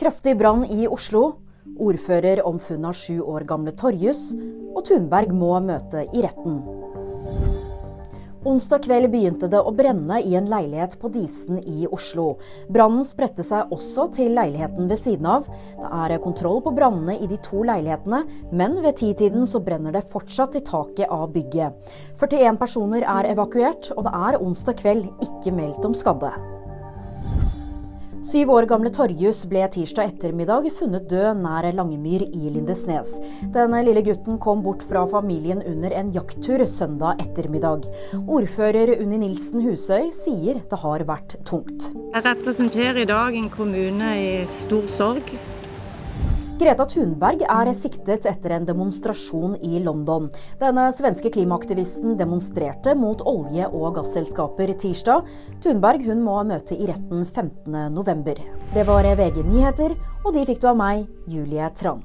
Kraftig brann i Oslo. Ordfører om funn av sju år gamle Torjus. Og Thunberg må møte i retten. Onsdag kveld begynte det å brenne i en leilighet på Disen i Oslo. Brannen spredte seg også til leiligheten ved siden av. Det er kontroll på brannene i de to leilighetene, men ved titiden så brenner det fortsatt i taket av bygget. 41 personer er evakuert, og det er onsdag kveld ikke meldt om skadde. Syv år gamle Torjus ble tirsdag ettermiddag funnet død nær Langemyr i Lindesnes. Den lille gutten kom bort fra familien under en jakttur søndag ettermiddag. Ordfører Unni Nilsen Husøy sier det har vært tungt. Jeg representerer i dag en kommune i stor sorg. Greta Thunberg er siktet etter en demonstrasjon i London. Denne svenske klimaaktivisten demonstrerte mot olje- og gasselskaper tirsdag. Thunberg hun må møte i retten 15.11. Det var VG nyheter, og de fikk du av meg, Julie Tran.